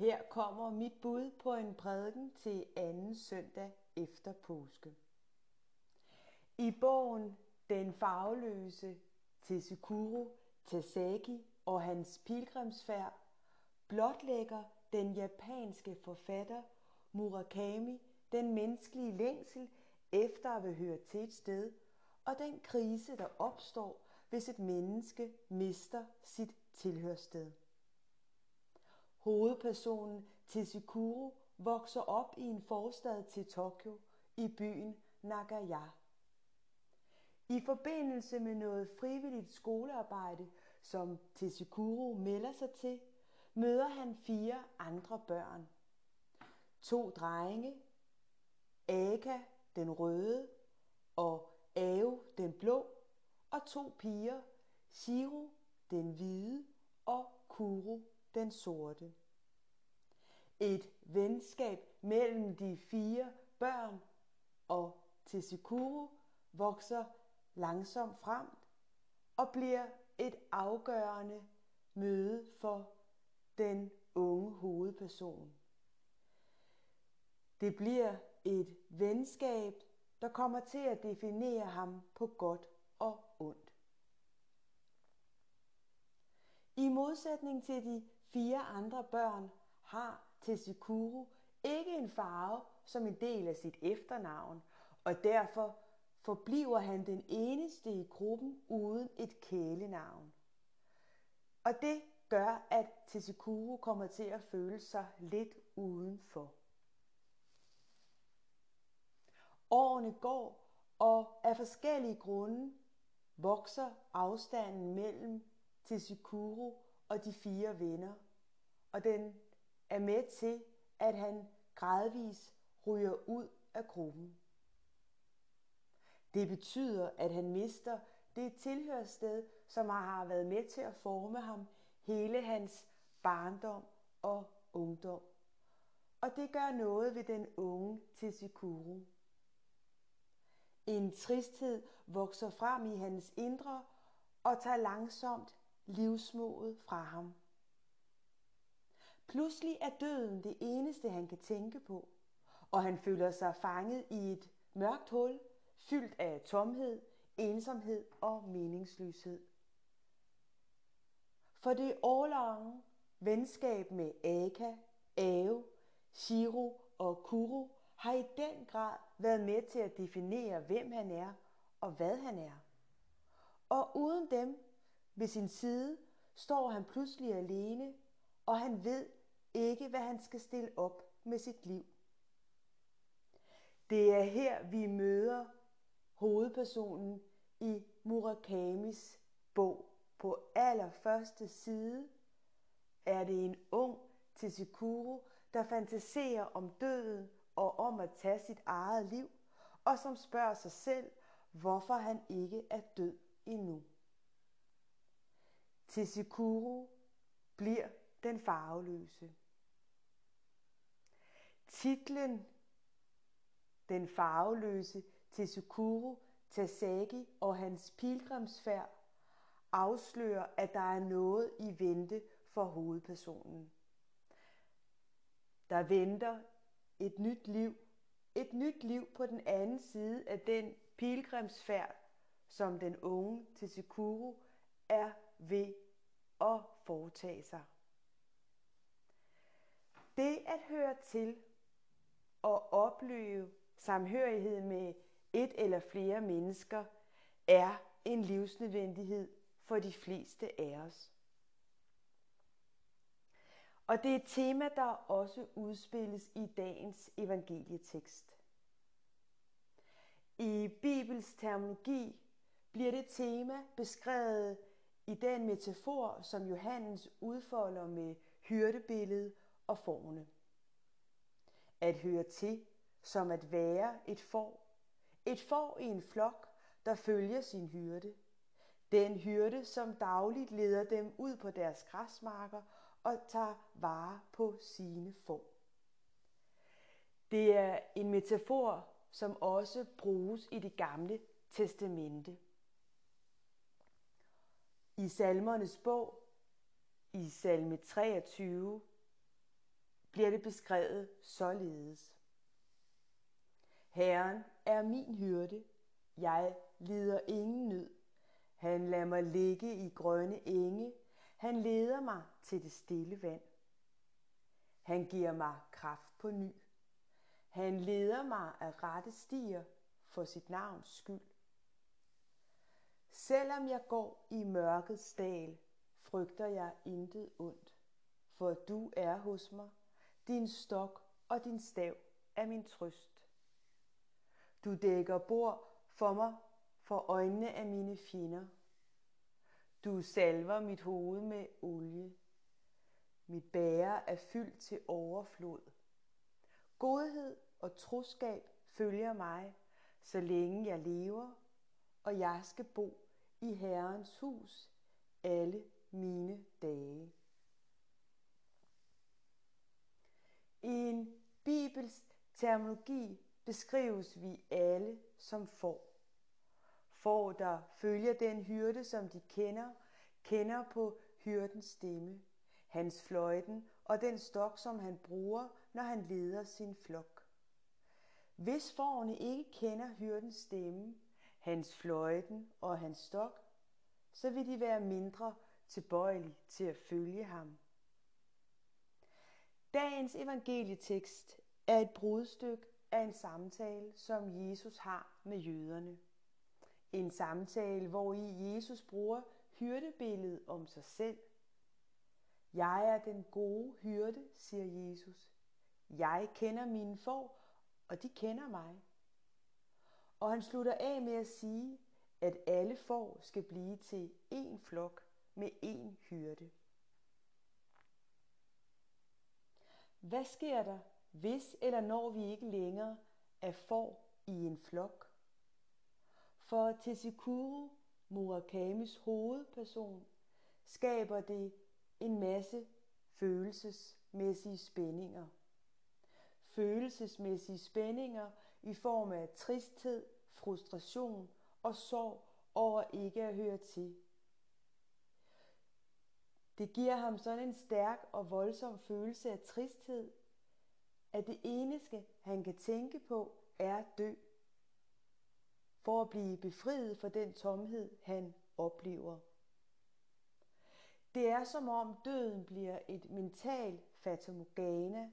Her kommer mit bud på en prædiken til anden søndag efter påske. I bogen Den farveløse Tsukuru Tasaki og hans pilgrimsfærd blotlægger den japanske forfatter Murakami den menneskelige længsel efter at vil høre til et sted, og den krise, der opstår, hvis et menneske mister sit tilhørsted. Hovedpersonen Tetsukuro vokser op i en forstad til Tokyo i byen Nagaya. I forbindelse med noget frivilligt skolearbejde, som Tetsukuro melder sig til, møder han fire andre børn. To drenge, Aka den røde og Ao den blå, og to piger, Shiro den hvide og Kuro den sorte. Et venskab mellem de fire børn og Tetsukuro vokser langsomt frem og bliver et afgørende møde for den unge hovedperson. Det bliver et venskab, der kommer til at definere ham på godt og ondt. I modsætning til de fire andre børn har Tetsukuro ikke en farve som en del af sit efternavn, og derfor forbliver han den eneste i gruppen uden et kælenavn. Og det gør, at Tetsukuro kommer til at føle sig lidt udenfor. Årene går, og af forskellige grunde vokser afstanden mellem Tetsukuro og de fire venner, og den er med til, at han gradvis ryger ud af gruppen. Det betyder, at han mister det tilhørssted, som har været med til at forme ham hele hans barndom og ungdom. Og det gør noget ved den unge Tetsukuro. En tristhed vokser frem i hans indre og tager langsomt livsmodet fra ham. Pludselig er døden det eneste, han kan tænke på, og han føler sig fanget i et mørkt hul, fyldt af tomhed, ensomhed og meningsløshed. For det årlange venskab med Aka, Ave, Shiro og Kuro har i den grad været med til at definere, hvem han er og hvad han er. Og uden dem ved sin side står han pludselig alene, og han ved ikke, hvad han skal stille op med sit liv. Det er her, vi møder hovedpersonen i Murakamis bog. På allerførste side er det en ung Tetsukuro, der fantaserer om døden og om at tage sit eget liv, og som spørger sig selv, hvorfor han ikke er død endnu. Tetsukuro bliver den farveløse. Titlen Den farveløse Tetsukuro Tasagi og hans pilgrimsfærd afslører, at der er noget i vente for hovedpersonen. Der venter et nyt liv, et nyt liv på den anden side af den pilgrimsfærd, som den unge Tetsukuro er ved at foretage sig. Det at høre til og opleve samhørighed med et eller flere mennesker er en livsnødvendighed for de fleste af os. Og det er et tema, der også udspilles i dagens evangelietekst. I Bibels terminologi bliver det tema beskrevet i den metafor, som Johannes udfolder med hyrdebilledet og forne. At høre til, som at være et får. Et får i en flok, der følger sin hyrde. Den hyrde, som dagligt leder dem ud på deres græsmarker og tager vare på sine får. Det er en metafor, som også bruges i det gamle testamente. I salmernes bog, i salme 23, bliver det beskrevet således. Herren er min hyrde, jeg lider ingen nød. Han lader mig ligge i grønne enge, han leder mig til det stille vand. Han giver mig kraft på ny. Han leder mig af rette stier for sit navns skyld. Selvom jeg går i mørkets dal, frygter jeg intet ondt, for du er hos mig, din stok og din stav er min trøst. Du dækker bord for mig for øjnene af mine fjender. Du salver mit hoved med olie. Mit bære er fyldt til overflod. Godhed og troskab følger mig, så længe jeg lever, og jeg skal bo i Herrens hus alle mine dage. I en bibels terminologi beskrives vi alle som får. Får, der følger den hyrde, som de kender, kender på hyrdens stemme, hans fløjten og den stok, som han bruger, når han leder sin flok. Hvis forne ikke kender hyrdens stemme, hans fløjten og hans stok, så vil de være mindre tilbøjelige til at følge ham. Dagens evangelietekst er et brudstykke af en samtale, som Jesus har med jøderne. En samtale, hvor i Jesus bruger hyrdebilledet om sig selv. Jeg er den gode hyrde, siger Jesus. Jeg kender mine får, og de kender mig. Og han slutter af med at sige, at alle får skal blive til én flok med én hyrde. Hvad sker der, hvis eller når vi ikke længere er får i en flok? For Tetsikuru, Murakamis hovedperson, skaber det en masse følelsesmæssige spændinger. Følelsesmæssige spændinger i form af tristhed, frustration og sorg over ikke at høre til. Det giver ham sådan en stærk og voldsom følelse af tristhed, at det eneste, han kan tænke på, er at dø, for at blive befriet fra den tomhed, han oplever. Det er som om døden bliver et mental fatamorgana,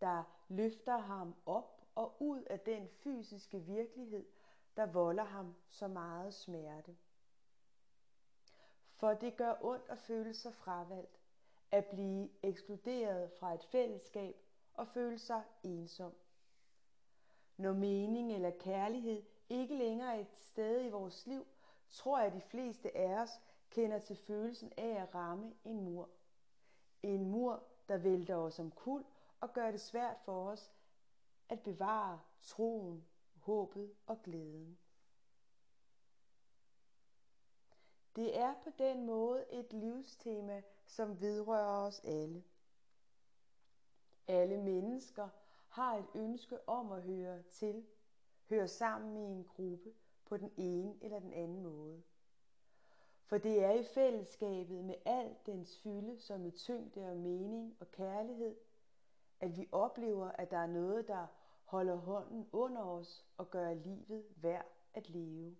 der løfter ham op og ud af den fysiske virkelighed, der volder ham så meget smerte. For det gør ondt at føle sig fravalgt, at blive ekskluderet fra et fællesskab og føle sig ensom. Når mening eller kærlighed ikke længere er et sted i vores liv, tror jeg, at de fleste af os kender til følelsen af at ramme en mur. En mur, der vælter os om kul og gør det svært for os at bevare troen, håbet og glæden. Det er på den måde et livstema, som vedrører os alle. Alle mennesker har et ønske om at høre til, høre sammen i en gruppe på den ene eller den anden måde. For det er i fællesskabet med al dens fylde som i tyngde og mening og kærlighed, at vi oplever, at der er noget, der holder hånden under os og gør livet værd at leve.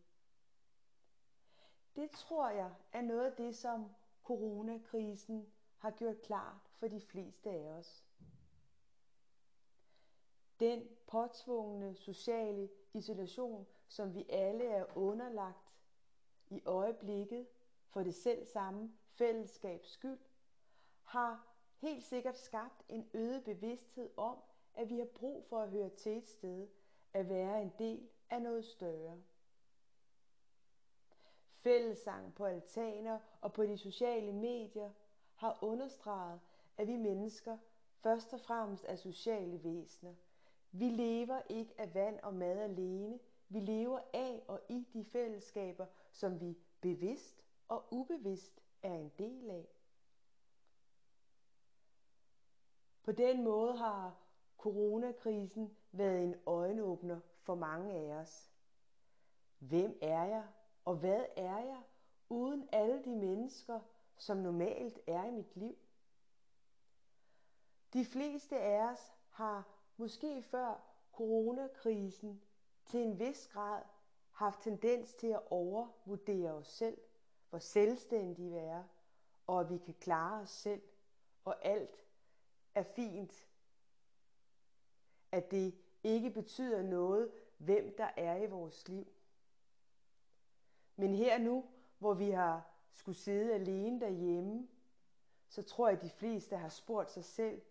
Det tror jeg er noget af det, som coronakrisen har gjort klart for de fleste af os. Den påtvungne sociale isolation, som vi alle er underlagt i øjeblikket for det selv samme fællesskabs skyld, har helt sikkert skabt en øget bevidsthed om, at vi har brug for at høre til et sted, at være en del af noget større. Fællessang på altaner og på de sociale medier har understreget, at vi mennesker først og fremmest er sociale væsener. Vi lever ikke af vand og mad alene. Vi lever af og i de fællesskaber, som vi bevidst og ubevidst er en del af. På den måde har coronakrisen været en øjenåbner for mange af os. Hvem er jeg, og hvad er jeg uden alle de mennesker, som normalt er i mit liv? De fleste af os har måske før coronakrisen til en vis grad haft tendens til at overvurdere os selv, hvor selvstændige vi er, og at vi kan klare os selv, og alt er fint. At det ikke betyder noget, hvem der er i vores liv. Men her nu, hvor vi har skulle sidde alene derhjemme, så tror jeg, at de fleste har spurgt sig selv,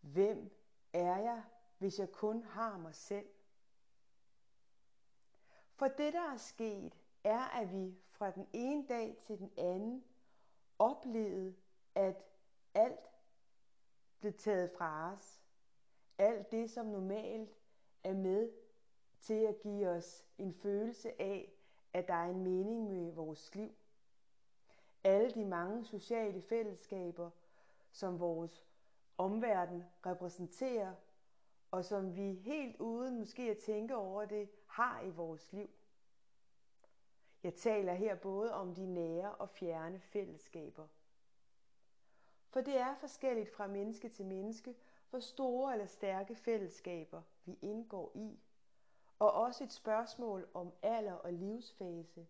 hvem er jeg, hvis jeg kun har mig selv? For det, der er sket, er, at vi fra den ene dag til den anden oplevede, at alt blev taget fra os. Alt det, som normalt er med til at give os en følelse af, at der er en mening med vores liv. Alle de mange sociale fællesskaber, som vores omverden repræsenterer, og som vi helt uden måske at tænke over det, har i vores liv. Jeg taler her både om de nære og fjerne fællesskaber. For det er forskelligt fra menneske til menneske, hvor store eller stærke fællesskaber vi indgår i, og også et spørgsmål om alder og livsfase.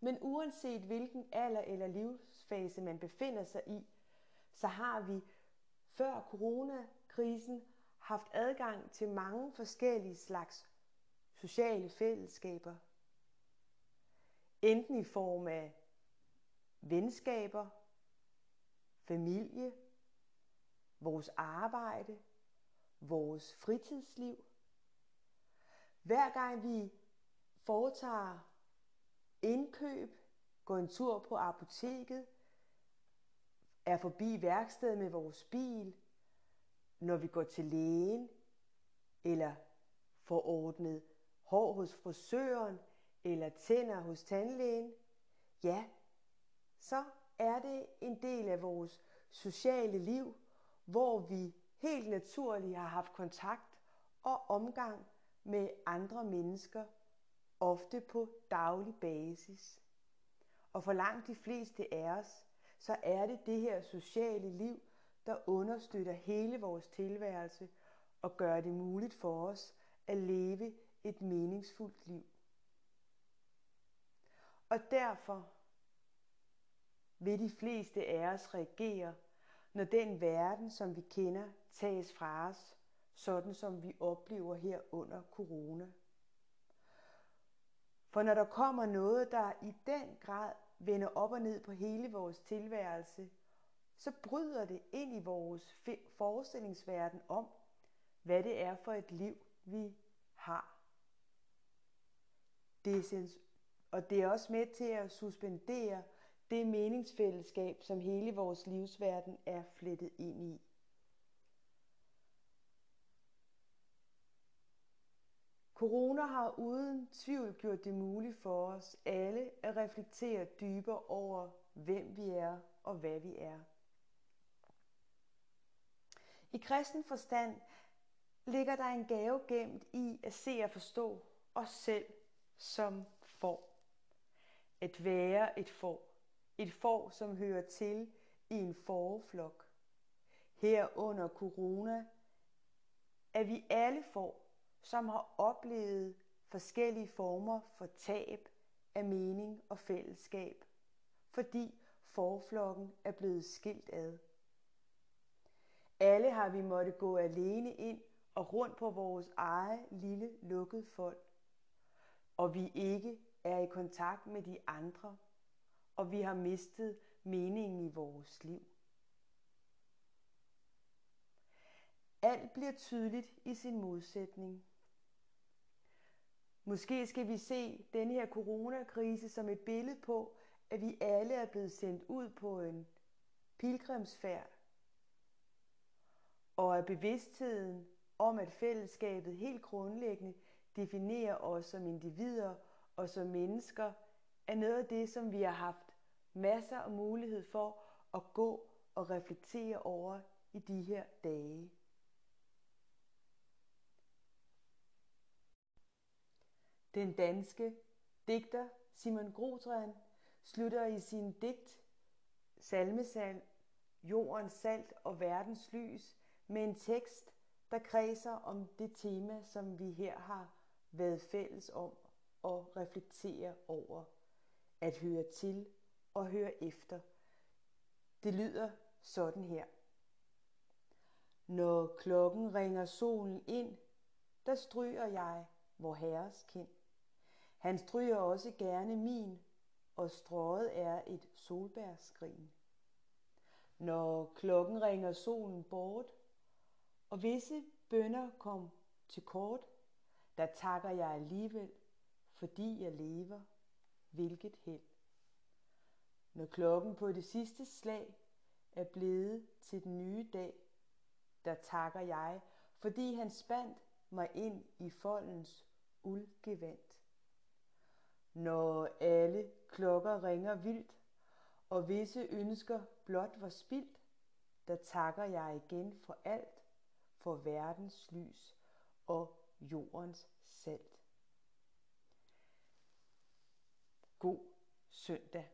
Men uanset hvilken alder eller livsfase man befinder sig i, så har vi før coronakrisen haft adgang til mange forskellige slags sociale fællesskaber. Enten i form af venskaber, familie, vores arbejde, vores fritidsliv. Hver gang vi foretager indkøb, går en tur på apoteket, er forbi værkstedet med vores bil, når vi går til lægen, eller får ordnet hår hos frisøren, eller tænder hos tandlægen, ja, så er det en del af vores sociale liv, hvor vi helt naturligt har haft kontakt og omgang med andre mennesker, ofte på daglig basis. Og for langt de fleste af os, så er det det her sociale liv, der understøtter hele vores tilværelse og gør det muligt for os at leve et meningsfuldt liv. Og derfor vil de fleste af os reagere, når den verden, som vi kender, tages fra os, sådan som vi oplever her under corona. For når der kommer noget, der i den grad vender op og ned på hele vores tilværelse, så bryder det ind i vores forestillingsverden om, hvad det er for et liv, vi har. Det er, og det er også med til at suspendere det meningsfællesskab, som hele vores livsverden er flettet ind i. Corona har uden tvivl gjort det muligt for os alle at reflektere dybere over, hvem vi er og hvad vi er. I kristen forstand ligger der en gave gemt i at se og forstå os selv som får. At være et får. Et får, som hører til i en forflok. Her under corona er vi alle får, som har oplevet forskellige former for tab af mening og fællesskab, fordi forflokken er blevet skilt ad. Alle har vi måtte gå alene ind og rundt på vores eget lille lukket fold, og vi ikke er i kontakt med de andre, og vi har mistet meningen i vores liv. Alt bliver tydeligt i sin modsætning. Måske skal vi se den her coronakrise som et billede på, at vi alle er blevet sendt ud på en pilgrimsfærd, og at bevidstheden om, at fællesskabet helt grundlæggende definerer os som individer og som mennesker, er noget af det, som vi har haft masser af mulighed for at gå og reflektere over i de her dage. Den danske digter Simon Grotran slutter i sin digt Salmesal jordens salt og verdens lys med en tekst, der kredser om det tema, som vi her har været fælles om og reflektere over. At høre til og høre efter. Det lyder sådan her. Når klokken ringer solen ind, der stryger jeg vor herres kind. Han stryger også gerne min, og strået er et solbærskrin. Når klokken ringer solen bort, og visse bønder kom til kort, der takker jeg alligevel, fordi jeg lever, hvilket held. Når klokken på det sidste slag er blevet til den nye dag, der takker jeg, fordi han spandt mig ind i foldens uldgevand. Når alle klokker ringer vildt, og visse ønsker blot var spildt, der takker jeg igen for alt, for verdens lys og jordens salt. God søndag.